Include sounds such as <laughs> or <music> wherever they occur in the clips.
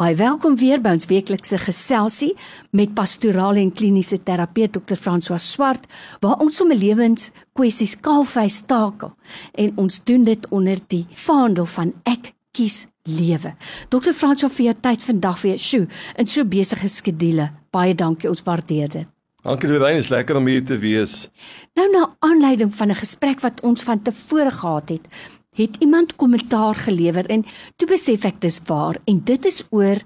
Baie welkom weer by ons weeklikse geselsie met pastorale en kliniese terapeut Dr. François Swart waar ons om lewenskwessies kaalvleis takel en ons doen dit onder die vaandel van ek kies lewe. Dr. François vir jou tyd vandag weer. Sjoe, in so besige skedules. Baie dankie, ons waardeer dit. Dankie Lorraine, is lekker om hier te wees. Nou na aanleiding van 'n gesprek wat ons van tevore gehad het, het iemand kommentaar gelewer en toe besef ek dis waar en dit is oor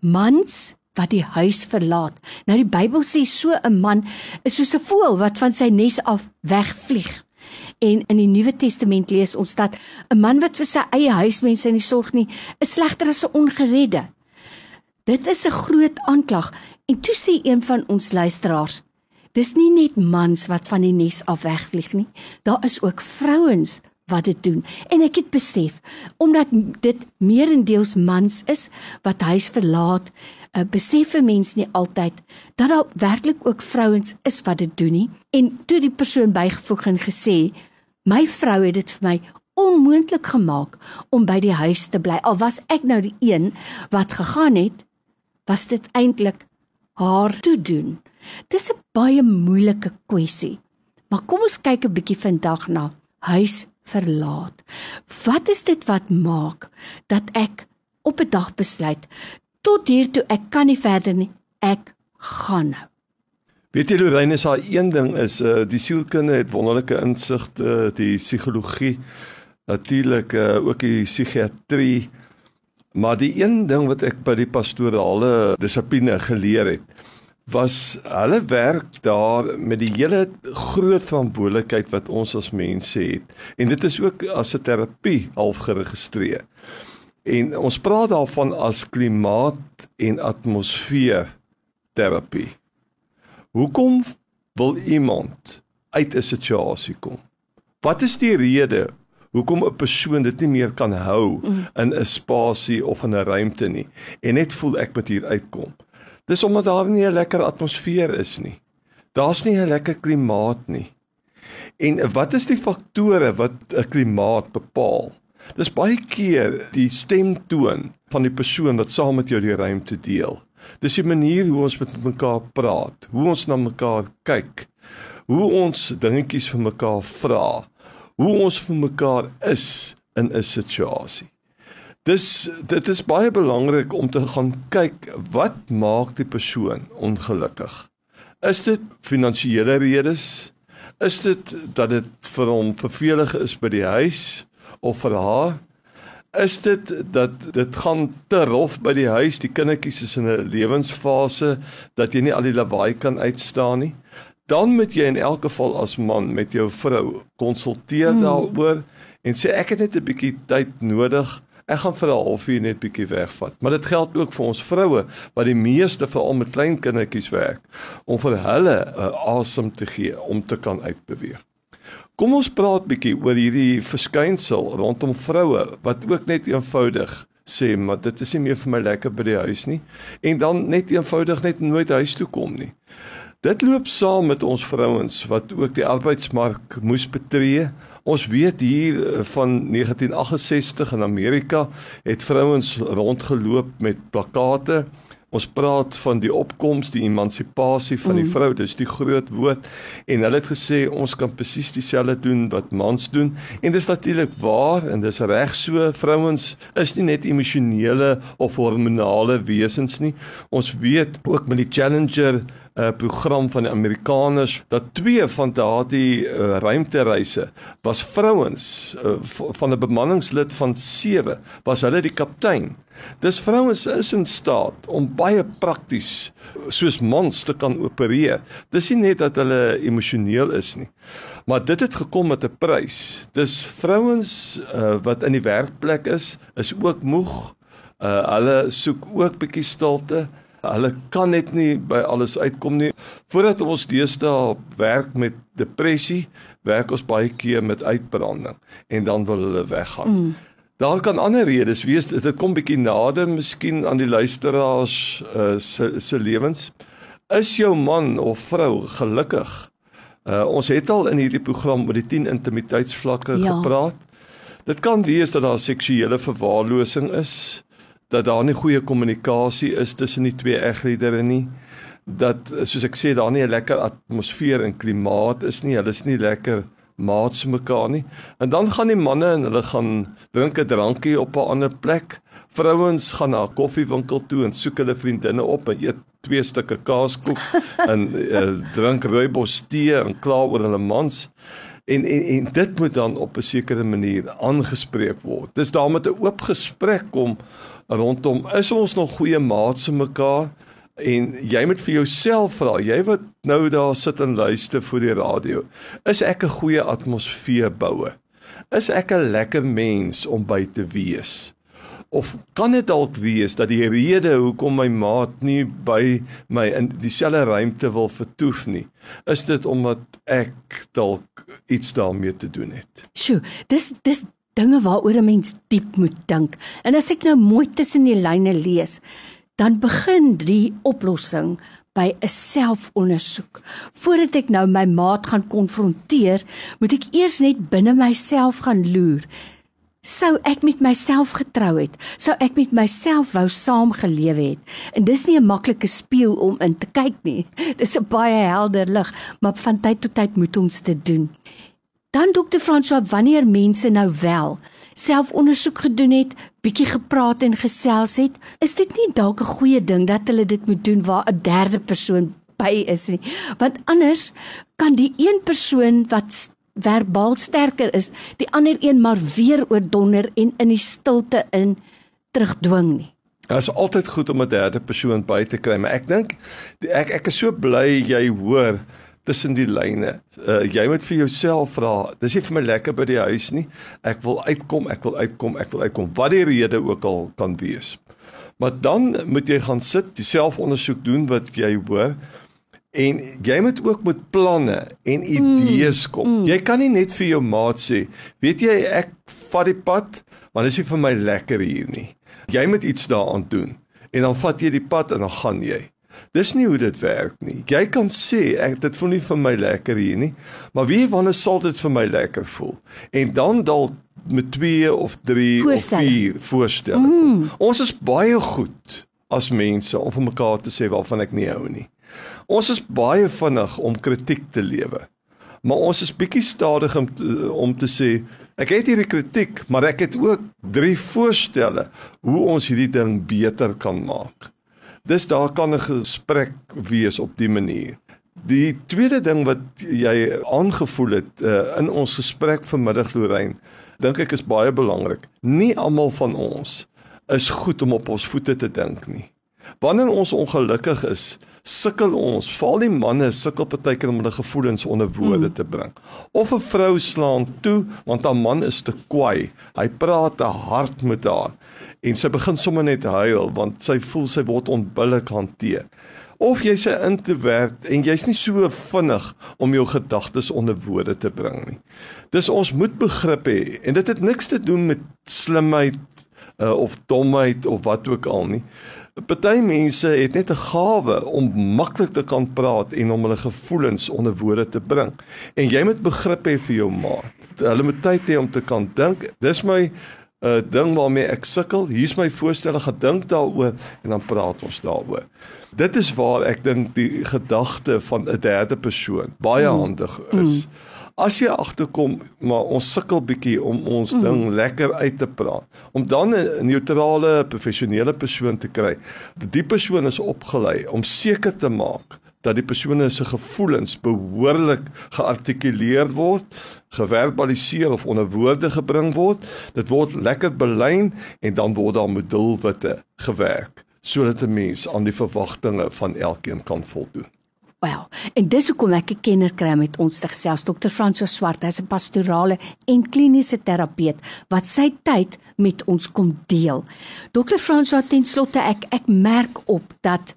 mans wat die huis verlaat. Nou die Bybel sê so 'n man is soos 'n voël wat van sy nes af wegvlieg. En in die Nuwe Testament lees ons dat 'n man wat vir sy eie huismense nie sorg nie, is slegter as 'n ongeredde. Dit is 'n groot aanklag en toe sê een van ons luisteraars, dis nie net mans wat van die nes af wegvlieg nie, daar is ook vrouens wat dit doen. En ek het besef omdat dit meerendeels mans is wat huis verlaat, uh, besef 'n mens nie altyd dat daar werklik ook vrouens is wat dit doen nie. En toe die persoon bygevoeg en gesê, "My vrou het dit vir my onmoontlik gemaak om by die huis te bly. Al was ek nou die een wat gegaan het, was dit eintlik haar toe doen." Dis 'n baie moeilike kwessie. Maar kom ons kyk 'n bietjie vandag na huis verlaat. Wat is dit wat maak dat ek op 'n dag besluit tot hier toe ek kan nie verder nie. Ek gaan nou. Weet jy Lorraine, is daar een ding is uh die sielkunde het wonderlike insigte, die psigologie, natuurlik uh ook die psigiatrie. Maar die een ding wat ek by die pastorale dissipline geleer het, was hulle werk daar met die hele groot verantwoordelikheid wat ons as mense het. En dit is ook as 'n terapie half geregistreer. En ons praat daarvan as klimaat en atmosfeer terapie. Hoekom wil iemand uit 'n situasie kom? Wat is die rede hoekom 'n persoon dit nie meer kan hou mm. in 'n spasie of in 'n ruimte nie en net voel ek moet hier uitkom? Dis omdat daar nie 'n lekker atmosfeer is nie. Daar's nie 'n lekker klimaat nie. En wat is die faktore wat 'n klimaat bepaal? Dis baie keer die stemtoon van die persoon wat saam met jou die ruimte deel. Dis die manier hoe ons met mekaar praat, hoe ons na mekaar kyk, hoe ons dingetjies vir mekaar vra, hoe ons vir mekaar is in 'n situasie. Dis dit is baie belangrik om te gaan kyk wat maak die persoon ongelukkig. Is dit finansiële redes? Is dit dat dit vir hom vervelig is by die huis? of vir haar is dit dat dit gaan te rof by die huis die kindertjies is in 'n lewensfase dat jy nie al die lawaai kan uitstaan nie dan moet jy in elk geval as man met jou vrou konsulteer hmm. daaroor en sê ek het net 'n bietjie tyd nodig ek gaan vir 'n halfuur net bietjie wegvat maar dit geld ook vir ons vroue wat die meeste veral met klein kindertjies werk om vir hulle 'n uh, asem te gee om te kan uitbeweeg Kom ons praat bietjie oor hierdie verskynsel rondom vroue wat ook net eenvoudig sê maar dit is nie meer vir my lekker by die huis nie en dan net eenvoudig net nooit huis toe kom nie. Dit loop saam met ons vrouens wat ook die arbeidsmark moes betree. Ons weet hier eh, van 1968 in Amerika het vrouens rondgeloop met plakate Ons praat van die opkoms, die emansipasie van die mm. vrou, dis die groot woord en hulle het gesê ons kan presies dieselfde doen wat mans doen en dis natuurlik waar en dis reg so vrouens is nie net emosionele of hormonale wesens nie. Ons weet ook met die Challenger uh, program van die Amerikaners dat twee van daardie uh, ruimtereise was vrouens uh, van 'n bemanningslid van 7 was hulle die kaptein. Dis vrouens is in staat om baie prakties soos mans te kan opereer. Dis nie net dat hulle emosioneel is nie. Maar dit het gekom met 'n prys. Dis vrouens uh, wat in die werkplek is, is ook moeg. Uh, hulle soek ook bietjie stilte. Hulle kan net nie by alles uitkom nie. Voordat ons deesdae werk met depressie, werk ons baie keer met uitbranding en dan wil hulle weggaan. Mm. Daar kan ander redes wees. Dit kom bietjie nader miskien aan die luisteraars uh, se se lewens. Is jou man of vrou gelukkig? Uh, ons het al in hierdie program oor die 10 intimiteitsvlakke ja. gepraat. Dit kan wees dat daar seksuele verwaarlosing is dat daar nie goeie kommunikasie is tussen die twee egliedere nie dat soos ek sê daar nie 'n lekker atmosfeer en klimaat is nie hulle is nie lekker maats mekaar nie. En dan gaan die manne en hulle gaan drink 'n drankie op 'n ander plek. Vrouens gaan na 'n koffiewinkel toe en soek hulle vriendinne op en eet twee stukke kaaskoek <laughs> en uh, drink rooibos tee en kla oor hulle mans en en en dit moet dan op 'n sekere manier aangespreek word. Dis daar met 'n oop gesprek kom rondom is ons nog goeie maats se mekaar en jy moet vir jouself vra, jy wat nou daar sit en luister vir die radio, is ek 'n goeie atmosfeerbouer? Is ek 'n lekker mens om by te wees? Of kan dit dalk wees dat die rede hoekom my maat nie by my in dieselfde ruimte wil vertoef nie, is dit omdat ek dalk iets daarmee te doen het? Sjoe, dis dis dinge waaroor 'n mens diep moet dink. En as ek nou mooi tussen die lyne lees, dan begin die oplossing by 'n selfondersoek. Voordat ek nou my maat gaan konfronteer, moet ek eers net binne myself gaan loer. Sou ek met myself getrou het, sou ek met myself wou saamgelewe het. En dis nie 'n maklike speel om in te kyk nie. <laughs> Dis 'n baie helder lig, maar van tyd tot tyd moet ons dit doen. Dan dokter François, wanneer mense nou wel selfondersoek gedoen het, bietjie gepraat en gesels het, is dit nie dalk 'n goeie ding dat hulle dit moet doen waar 'n derde persoon by is nie? Want anders kan die een persoon wat verbaal sterker is, die ander een maar weer oordonder en in die stilte in terugdwing nie. Dit is altyd goed om 'n derde persoon by te kry, maar ek dink ek ek is so bly jy hoor tussen die lyne. Uh, jy moet vir jouself vra, dis nie vir my lekker by die huis nie. Ek wil uitkom, ek wil uitkom, ek wil uitkom. Wat die rede ook al kan wees. Maar dan moet jy gaan sit, jouself ondersoek doen wat jy hoor. En jy moet ook met planne en idees mm, kom. Mm. Jy kan nie net vir jou maat sê, weet jy ek vat die pad, want dit is nie vir my lekker hier nie. Jy moet iets daaraan doen. En dan vat jy die pad en dan gaan jy. Dis nie hoe dit werk nie. Jy kan sê ek dit voel nie vir my lekker hier nie, maar wie wanneer sal dit vir my lekker voel? En dan dalk met 2 of 3 of 4 voorstelle. Mm. Ons is baie goed as mense om vir mekaar te sê waarvan ek nie hou nie. Ons is baie vinnig om kritiek te lewe. Maar ons is bietjie stadig om te, om te sê ek het hierdie kritiek, maar ek het ook 3 voorstelle hoe ons hierdie ding beter kan maak. Dis daar kan 'n gesprek wees op die manier. Die tweede ding wat jy aangevoel het uh, in ons gesprek vanmiddag Lorraine, dink ek is baie belangrik. Nie almal van ons is goed om op ons voete te dink nie. Wanneer ons ongelukkig is, sukkel ons, veral die manne sukkel partykeer om hulle gevoelens onder woorde mm. te bring. Of 'n vrou slaan toe want haar man is te kwaai. Hy praat te hard met haar en sy begin sommer net huil want sy voel sy word onbillik hanteer. Of jy's 'n introvert en jy's nie so vinnig om jou gedagtes onder woorde te bring nie. Dis ons moet begrip hê en dit het niks te doen met slimheid uh, of domheid of wat ook al nie. Party mense het net 'n gawe om maklik te kan praat en om hulle gevoelens onder woorde te bring. En jy moet begrip hê vir jou maat. Hulle moet tyd hê om te kan dink. Dis my 'n uh, ding waarmee ek sukkel. Hier's my voorstelle, gedink daaroor en dan praat ons daaroor. Dit is waar ek dink die gedagte van 'n derde persoon baie mm. handig is. Mm. As jy agterkom, maar ons sukkel bietjie om ons mm. ding lekker uit te praat, om dan 'n neutrale, professionele persoon te kry. Die persoon is opgelei om seker te maak dat die persone se gevoelens behoorlik geartikuleer word, geverbaliseer of onder woorde gebring word. Dit word lekker belyn en dan word daar met doelwitte gewerk sodat 'n mens aan die verwagtinge van elkeen kan voldoen. Wel, en dis hoekom ek 'n kenner kry met ons terselfs Dr. Franso Swart, hy's 'n pastorale en kliniese terapeut wat sy tyd met ons kom deel. Dr. Franso, ten slotte ek ek merk op dat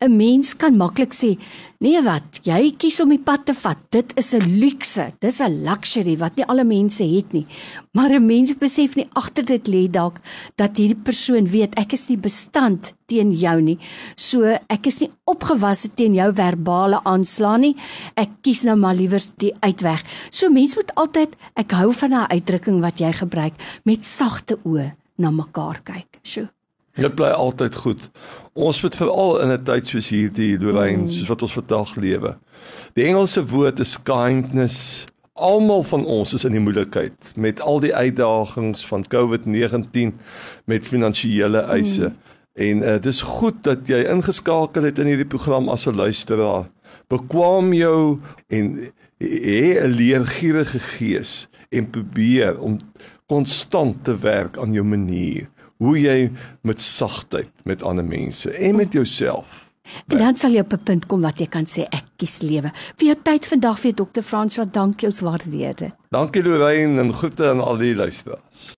'n mens kan maklik sê, nee wat, jy kies om die pad te vat. Dit is 'n luukse, dis 'n luxury wat nie alle mense het nie. Maar 'n mens besef nie agter dit lê dalk dat hierdie persoon weet ek is nie bestand teen jou nie. So ek is nie opgewasse teen jou verbale aanslag nie. Ek kies nou maar liewer die uitweg. So mens moet altyd, ek hou van daai uitdrukking wat jy gebruik, met sagte oë na mekaar kyk. Sjoe. Dit bly altyd goed. Ons moet veral in 'n tyd soos hierdie Lorraine, mm. soos wat ons vandag lewe. Die Engelse woord is kindness. Almal van ons is in die moeilikheid met al die uitdagings van COVID-19 met finansiële eise. Mm. En uh, dis goed dat jy ingeskakel het in hierdie program as 'n luisteraar. Bekwam jou en hê 'n leergierige gees en probeer om konstant te werk aan jou manier hoe jy met sagtheid met ander mense en met jouself En dan sal jy op 'n punt kom wat jy kan sê ek kies lewe. Vir jou tyd vandag vir Dr. Franswa, dankie ons waardeer dit. Dankie Lorraine en groete aan al die luisteraars.